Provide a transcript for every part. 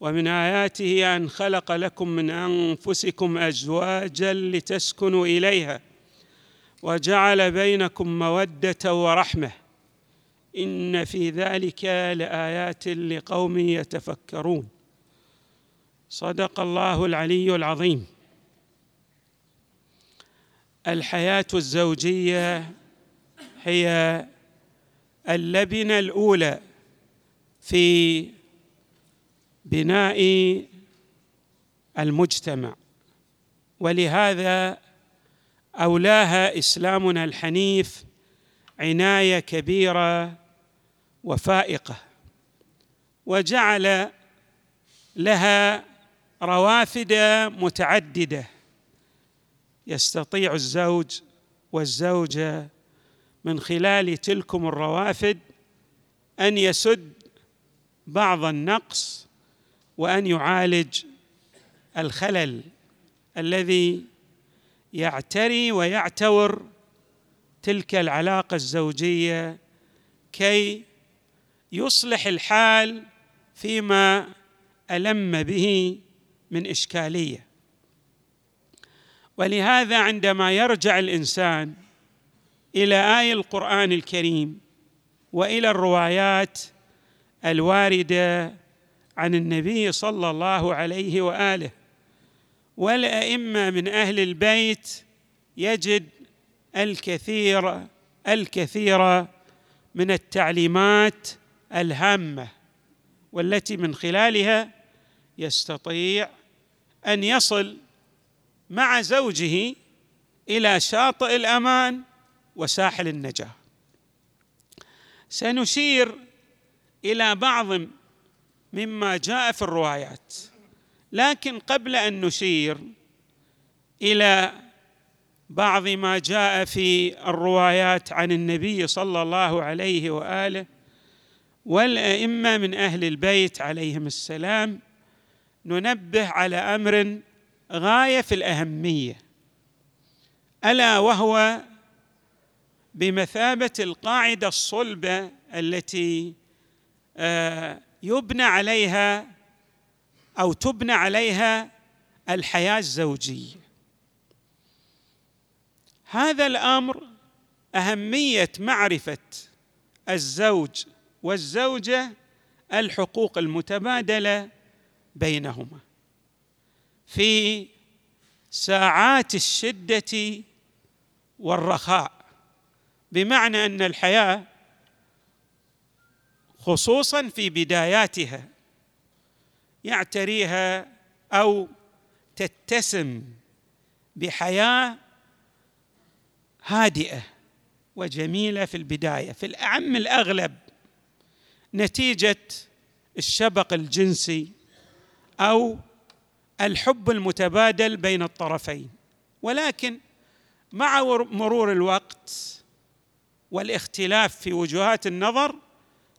ومن آياته أن خلق لكم من أنفسكم أزواجا لتسكنوا إليها وجعل بينكم مودة ورحمة. إن في ذلك لآيات لقوم يتفكرون. صدق الله العلي العظيم. الحياة الزوجية هي اللبنة الأولى في بناء المجتمع. ولهذا أولاها إسلامنا الحنيف عناية كبيرة وفائقة وجعل لها روافد متعددة. يستطيع الزوج والزوجة من خلال تلكم الروافد أن يسد بعض النقص وأن يعالج الخلل الذي يعتري ويعتور تلك العلاقة الزوجية كي يصلح الحال فيما ألم به من إشكالية. ولهذا عندما يرجع الإنسان إلى اي القرآن الكريم وإلى الروايات الواردة عن النبي صلى الله عليه وآله. والأئمة من أهل البيت يجد الكثير الكثير من التعليمات الهامة والتي من خلالها يستطيع أن يصل مع زوجه إلى شاطئ الأمان وساحل النجاة. سنشير إلى بعض مما جاء في الروايات. لكن قبل أن نشير إلى بعض ما جاء في الروايات عن النبي صلى الله عليه وآله والأئمة من أهل البيت عليهم السلام ننبه على أمر غاية في الأهمية ألا وهو بمثابة القاعدة الصلبة التي آه يبنى عليها أو تبنى عليها الحياة الزوجية. هذا الأمر أهمية معرفة الزوج والزوجة الحقوق المتبادلة بينهما. في ساعات الشدة والرخاء بمعنى أن الحياة خصوصا في بداياتها يعتريها أو تتسم بحياة هادئة وجميلة في البداية. في الأعم الأغلب نتيجة الشبق الجنسي أو الحب المتبادل بين الطرفين. ولكن مع مرور الوقت والاختلاف في وجهات النظر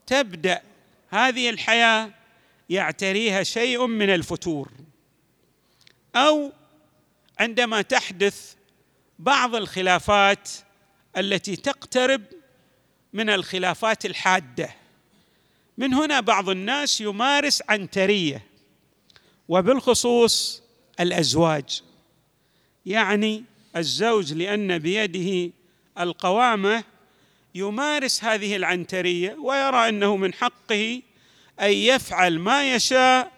تبدأ هذه الحياة يعتريها شيء من الفتور. أو عندما تحدث بعض الخلافات التي تقترب من الخلافات الحادة. من هنا بعض الناس يمارس عنترية وبالخصوص الأزواج. يعني الزوج لأن بيده القوامة يمارس هذه العنترية ويرى أنه من حقه أن يفعل ما يشاء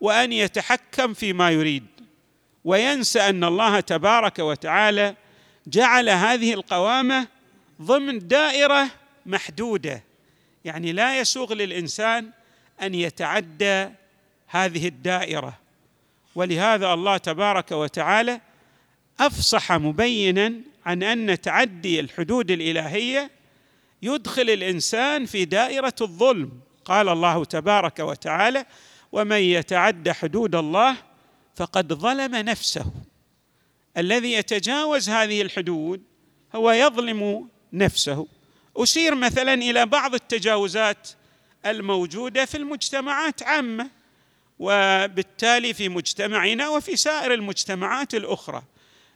وأن يتحكم فيما يريد. وينسى أن الله تبارك وتعالى جعل هذه القوامة ضمن دائرة محدودة. يعني لا يسوغ للإنسان أن يتعدى هذه الدائرة. ولهذا الله تبارك وتعالى أفصح مبينا عن أن تعدي الحدود الإلهية يدخل الإنسان في دائرة الظلم. قال الله تبارك وتعالى ومن يتعد حدود الله فقد ظلم نفسه. الذي يتجاوز هذه الحدود هو يظلم نفسه. أشير مثلا إلى بعض التجاوزات الموجودة في المجتمعات عامة وبالتالي في مجتمعنا وفي سائر المجتمعات الأخرى.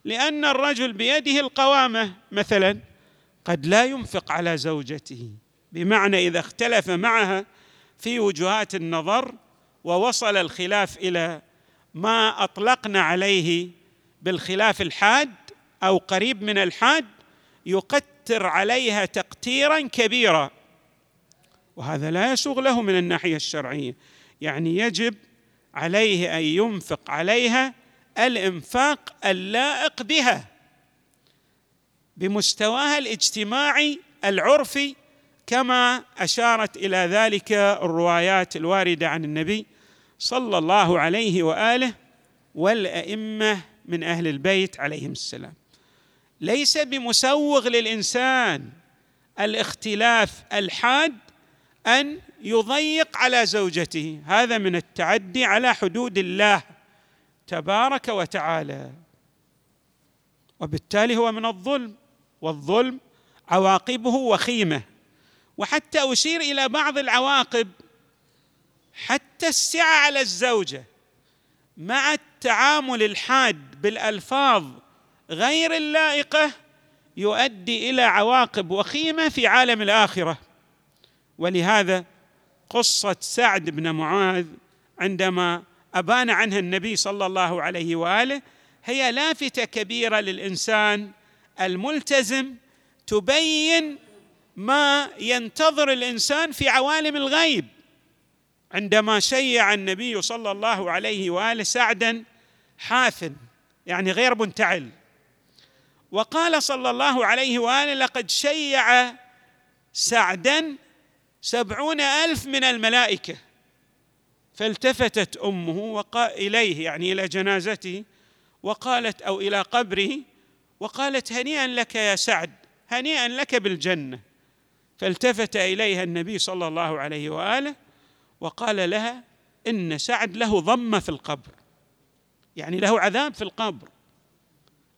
لأن الرجل بيده القوامة مثلا قد لا ينفق على زوجته. بمعنى إذا اختلف معها في وجهات النظر ووصل الخلاف إلى ما أطلقنا عليه بالخلاف الحاد أو قريب من الحاد يقتر عليها تقتيرا كبيرا. وهذا لا يسوغ له من الناحية الشرعية. يعني يجب عليه أن ينفق عليها الإنفاق اللائق بها. بمستواها الاجتماعي العرفي كما أشارت إلى ذلك الروايات الواردة عن النبي صلى الله عليه وآله والأئمة من أهل البيت عليهم السلام. ليس بمسوغ للإنسان الاختلاف الحاد أن يضيق على زوجته. هذا من التعدي على حدود الله تبارك وتعالى. وبالتالي هو من الظلم. والظلم عواقبه وخيمه. وحتى أشير إلى بعض العواقب حتى السعة على الزوجة مع التعامل الحاد بالألفاظ غير اللائقة يؤدي إلى عواقب وخيمة في عالم الآخرة. ولهذا قصة سعد بن معاذ عندما أبان عنها النبي صلى الله عليه وآله هي لافتة كبيرة للإنسان الملتزم تبين ما ينتظر الإنسان في عوالم الغيب. عندما شيع النبي صلى الله عليه وآله سعدا حاثن يعني غير منتعل. وقال صلى الله عليه وآله لقد شيع سعدا سبعون ألف من الملائكة فالتفتت أمه وقال إليه يعني إلى جنازته وقالت أو إلى قبره وقالت هنيئا لك يا سعد هنيئا لك بالجنة. فالتفت إليها النبي صلى الله عليه وآله وقال لها إن سعد له ضمه في القبر يعني له عذاب في القبر.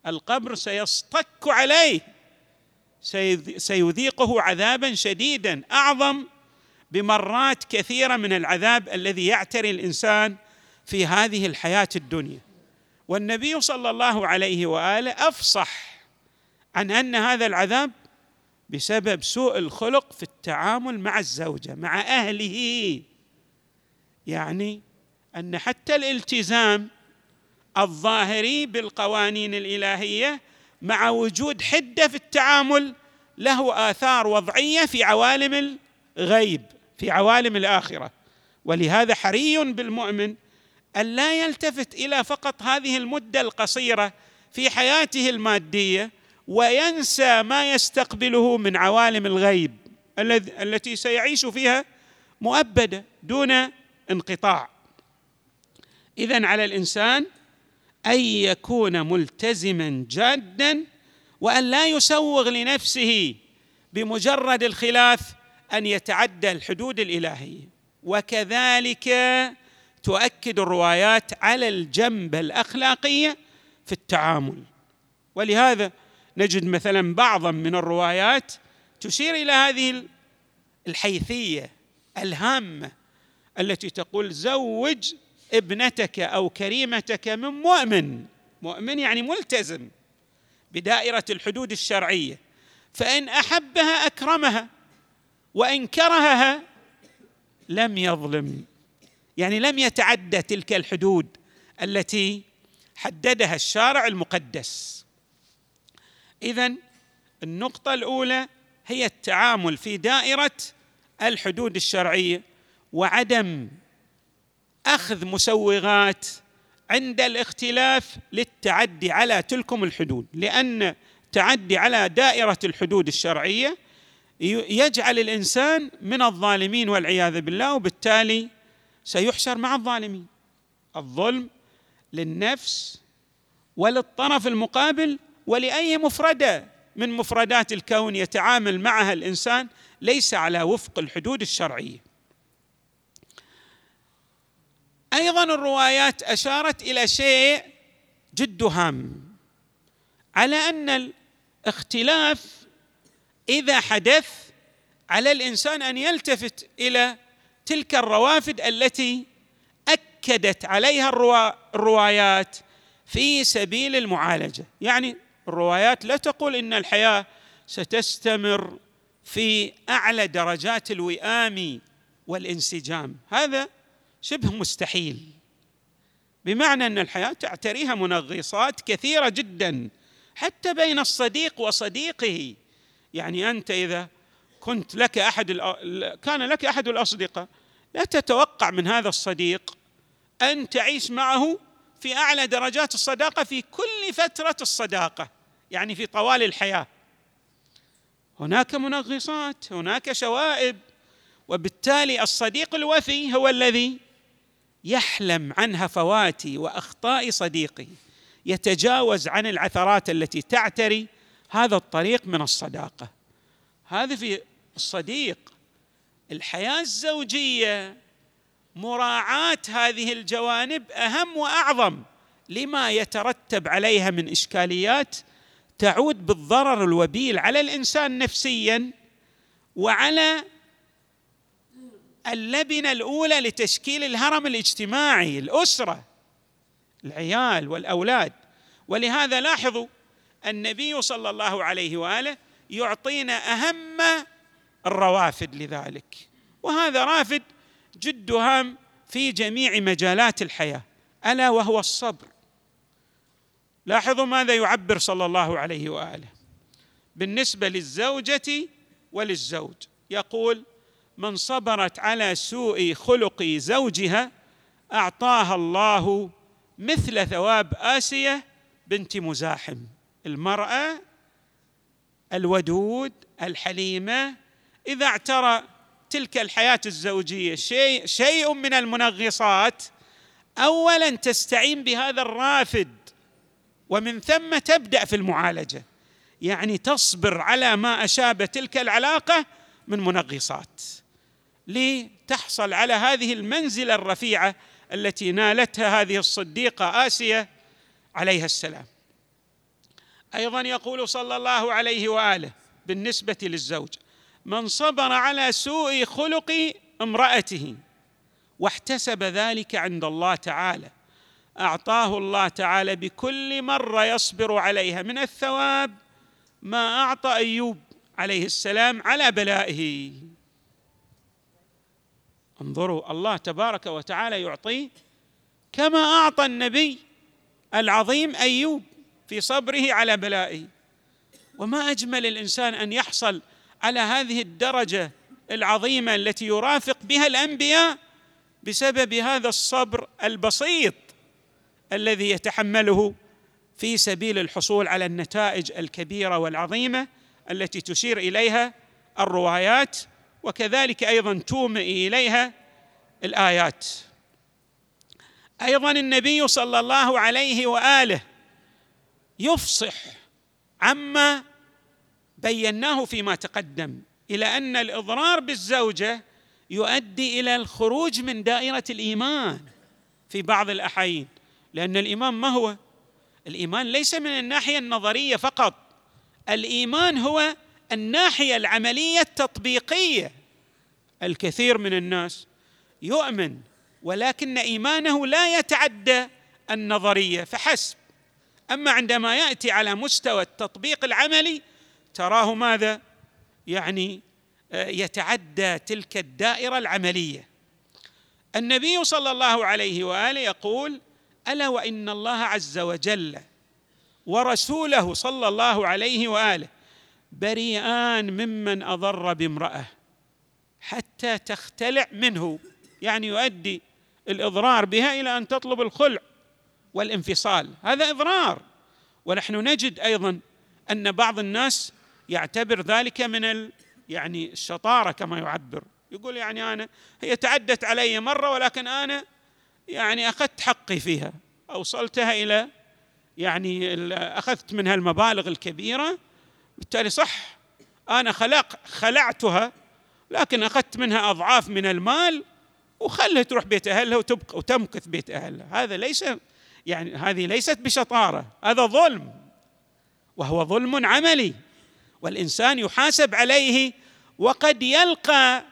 القبر سيصطك عليه سيذيقه عذابا شديدا أعظم بمرات كثيرة من العذاب الذي يعتري الإنسان في هذه الحياة الدنيا. والنبي صلى الله عليه وآله أفصح عن أن هذا العذاب بسبب سوء الخلق في التعامل مع الزوجة مع أهله. يعني أن حتى الالتزام الظاهري بالقوانين الإلهية مع وجود حدة في التعامل له آثار وضعية في عوالم الغيب في عوالم الآخرة. ولهذا حري بالمؤمن أن لا يلتفت إلى فقط هذه المدة القصيرة في حياته المادية وينسى ما يستقبله من عوالم الغيب التي سيعيش فيها مؤبدة دون انقطاع. اذا على الإنسان أن يكون ملتزما جادا وأن لا يسوغ لنفسه بمجرد الخلاف أن يتعدى الحدود الإلهية. وكذلك تؤكد الروايات على الجنبه الأخلاقية في التعامل. ولهذا نجد مثلا بعضا من الروايات تشير إلى هذه الحيثية الهامه التي تقول زوج ابنتك أو كريمتك من مؤمن. مؤمن يعني ملتزم بدائرة الحدود الشرعية. فإن أحبها أكرمها وإن كرهها لم يظلم. يعني لم يتعدى تلك الحدود التي حددها الشارع المقدس. اذا النقطة الأولى هي التعامل في دائرة الحدود الشرعية وعدم أخذ مسوغات عند الاختلاف للتعدي على تلكم الحدود لأن التعدي على دائرة الحدود الشرعية يجعل الإنسان من الظالمين والعياذ بالله وبالتالي سيحشر مع الظالمين. الظلم للنفس وللطرف المقابل ولأي مفردة. من مفردات الكون يتعامل معها الإنسان ليس على وفق الحدود الشرعية. أيضا الروايات أشارت إلى شيء جد هام على أن الاختلاف إذا حدث على الإنسان أن يلتفت إلى تلك الروافد التي أكدت عليها الروايات في سبيل المعالجة. يعني الروايات لا تقول إن الحياة ستستمر في أعلى درجات الوئام والانسجام. هذا شبه مستحيل. بمعنى أن الحياة تعتريها منغصات كثيرة جدا حتى بين الصديق وصديقه. يعني أنت إذا كنت لك أحد كان لك أحد الأصدقاء. لا تتوقع من هذا الصديق أن تعيش معه في أعلى درجات الصداقة في كل فترة الصداقة يعني في طوال الحياة. هناك منغصات هناك شوائب وبالتالي الصديق الوفي هو الذي يحلم عن هفوات وأخطاء صديقه يتجاوز عن العثرات التي تعتري هذا الطريق من الصداقة. هذا في الصديق الحياة الزوجية مراعاة هذه الجوانب أهم وأعظم لما يترتب عليها من إشكاليات تعود بالضرر الوبيل على الإنسان نفسيا وعلى اللبنة الأولى لتشكيل الهرم الاجتماعي الأسرة العيال والأولاد. ولهذا لاحظوا النبي صلى الله عليه وآله يعطينا أهم الروافد لذلك. وهذا رافد جد هام في جميع مجالات الحياة ألا وهو الصبر. لاحظوا ماذا يعبر صلى الله عليه وآله. بالنسبة للزوجة وللزوج. يقول من صبرت على سوء خلق زوجها أعطاها الله مثل ثواب آسية بنت مزاحم المرأة الودود الحليمة إذا اعترى تلك الحياة الزوجية شيء شيء من المنغصات اولا تستعين بهذا الرافد ومن ثم تبدأ في المعالجة. يعني تصبر على ما أشاب تلك العلاقة من منغصات. لتحصل على هذه المنزلة الرفيعة التي نالتها هذه الصديقة آسية عليها السلام. أيضا يقول صلى الله عليه وآله بالنسبة للزوج من صبر على سوء خلق امرأته واحتسب ذلك عند الله تعالى. أعطاه الله تعالى بكل مرة يصبر عليها. من الثواب ما أعطى أيوب عليه السلام على بلائه. انظروا الله تبارك وتعالى يعطيه كما أعطى النبي العظيم أيوب في صبره على بلائه. وما أجمل الإنسان أن يحصل على هذه الدرجة العظيمة التي يرافق بها الأنبياء بسبب هذا الصبر البسيط الذي يتحمله في سبيل الحصول على النتائج الكبيرة والعظيمة التي تشير إليها الروايات وكذلك أيضا تومئ إليها الآيات. أيضا النبي صلى الله عليه وآله يفصح عما بيناه فيما تقدم إلى أن الإضرار بالزوجة يؤدي إلى الخروج من دائرة الإيمان في بعض الأحايين. لأن الإيمان ما هو؟ الإيمان ليس من الناحية النظرية فقط الإيمان هو الناحية العملية التطبيقية. الكثير من الناس يؤمن ولكن إيمانه لا يتعدى النظرية فحسب. أما عندما يأتي على مستوى التطبيق العملي تراه ماذا؟ يعني آه، يتعدى تلك الدائرة العملية. النبي صلى الله عليه وآله يقول ألا وإن الله عز وجل ورسوله صلى الله عليه وآله بريئان ممن أضر بامرأة حتى تختلع منه. يعني يؤدي الإضرار بها إلى أن تطلب الخلع والانفصال. هذا إضرار. ونحن نجد أيضا أن بعض الناس يعتبر ذلك من ال يعني الشطارة كما يعبر. يقول يعني أنا هي تعدت علي مرة ولكن أنا يعني أخذت حقي فيها. أوصلتها إلى يعني أخذت منها المبالغ الكبيرة. بالتالي صح أنا خلق خلعتها لكن أخذت منها أضعاف من المال وخلها تروح بيت أهلها وتبقى وتمكث بيت أهلها. هذا ليس يعني هذه ليست بشطارة هذا ظلم وهو ظلم عملي. والإنسان يحاسب عليه وقد يلقى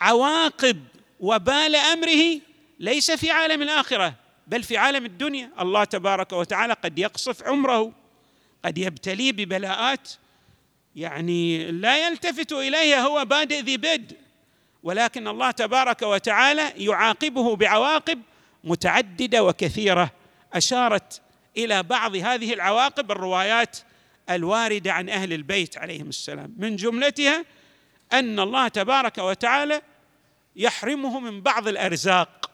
عواقب وبال أمره ليس في عالم الآخرة بل في عالم الدنيا. الله تبارك وتعالى قد يقصف عمره قد يبتليه ببلاءات. يعني لا يلتفت اليها هو بادئ ذي بدء ولكن الله تبارك وتعالى يعاقبه بعواقب متعددة وكثيرة. أشارت إلى بعض هذه العواقب الروايات الواردة عن أهل البيت عليهم السلام. من جملتها أن الله تبارك وتعالى يحرمه من بعض الأرزاق.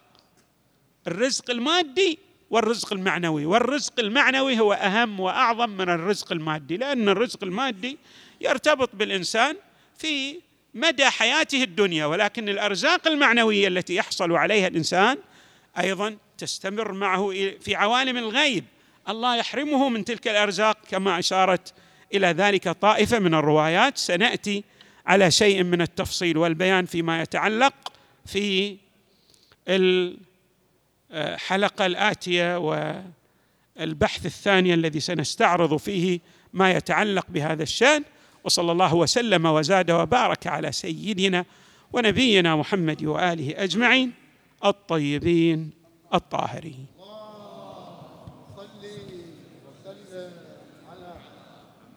الرزق المادي والرزق المعنوي. والرزق المعنوي هو أهم وأعظم من الرزق المادي لأن الرزق المادي يرتبط بالإنسان في مدى حياته الدنيا ولكن الأرزاق المعنوية التي يحصل عليها الإنسان أيضا تستمر معه في عوالم الغيب. الله يحرمه من تلك الأرزاق كما أشارت إلى ذلك طائفة من الروايات. سنأتي على شيء من التفصيل والبيان فيما يتعلق في الحلقة الآتية والبحث الثاني الذي سنستعرض فيه ما يتعلق بهذا الشأن. وصلى الله وسلم وزاد وبارك على سيدنا ونبينا محمد وآله أجمعين الطيبين الطاهرين.